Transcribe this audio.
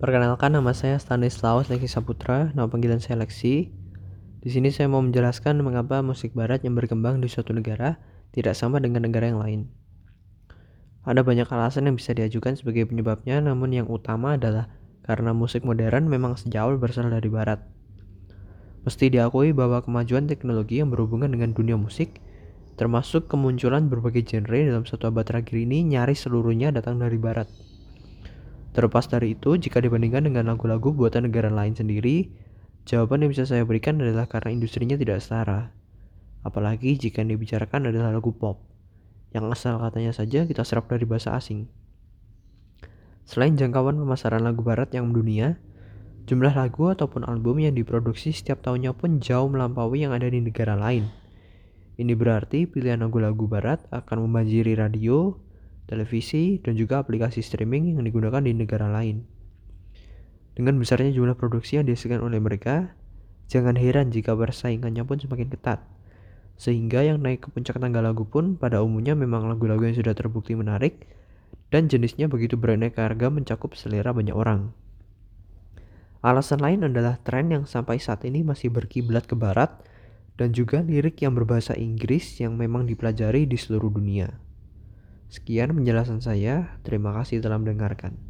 Perkenalkan nama saya Stanislaus Leki Saputra, nama panggilan saya Lexi. Di sini saya mau menjelaskan mengapa musik barat yang berkembang di suatu negara tidak sama dengan negara yang lain. Ada banyak alasan yang bisa diajukan sebagai penyebabnya, namun yang utama adalah karena musik modern memang sejauh berasal dari barat. Mesti diakui bahwa kemajuan teknologi yang berhubungan dengan dunia musik, termasuk kemunculan berbagai genre dalam satu abad terakhir ini nyaris seluruhnya datang dari barat. Terlepas dari itu, jika dibandingkan dengan lagu-lagu buatan negara lain sendiri, jawaban yang bisa saya berikan adalah karena industrinya tidak setara. Apalagi jika yang dibicarakan adalah lagu pop, yang asal katanya saja kita serap dari bahasa asing. Selain jangkauan pemasaran lagu barat yang mendunia, jumlah lagu ataupun album yang diproduksi setiap tahunnya pun jauh melampaui yang ada di negara lain. Ini berarti pilihan lagu-lagu barat akan membanjiri radio, televisi, dan juga aplikasi streaming yang digunakan di negara lain. Dengan besarnya jumlah produksi yang dihasilkan oleh mereka, jangan heran jika persaingannya pun semakin ketat. Sehingga yang naik ke puncak tangga lagu pun pada umumnya memang lagu-lagu yang sudah terbukti menarik dan jenisnya begitu beraneka harga mencakup selera banyak orang. Alasan lain adalah tren yang sampai saat ini masih berkiblat ke barat dan juga lirik yang berbahasa Inggris yang memang dipelajari di seluruh dunia. Sekian penjelasan saya. Terima kasih telah mendengarkan.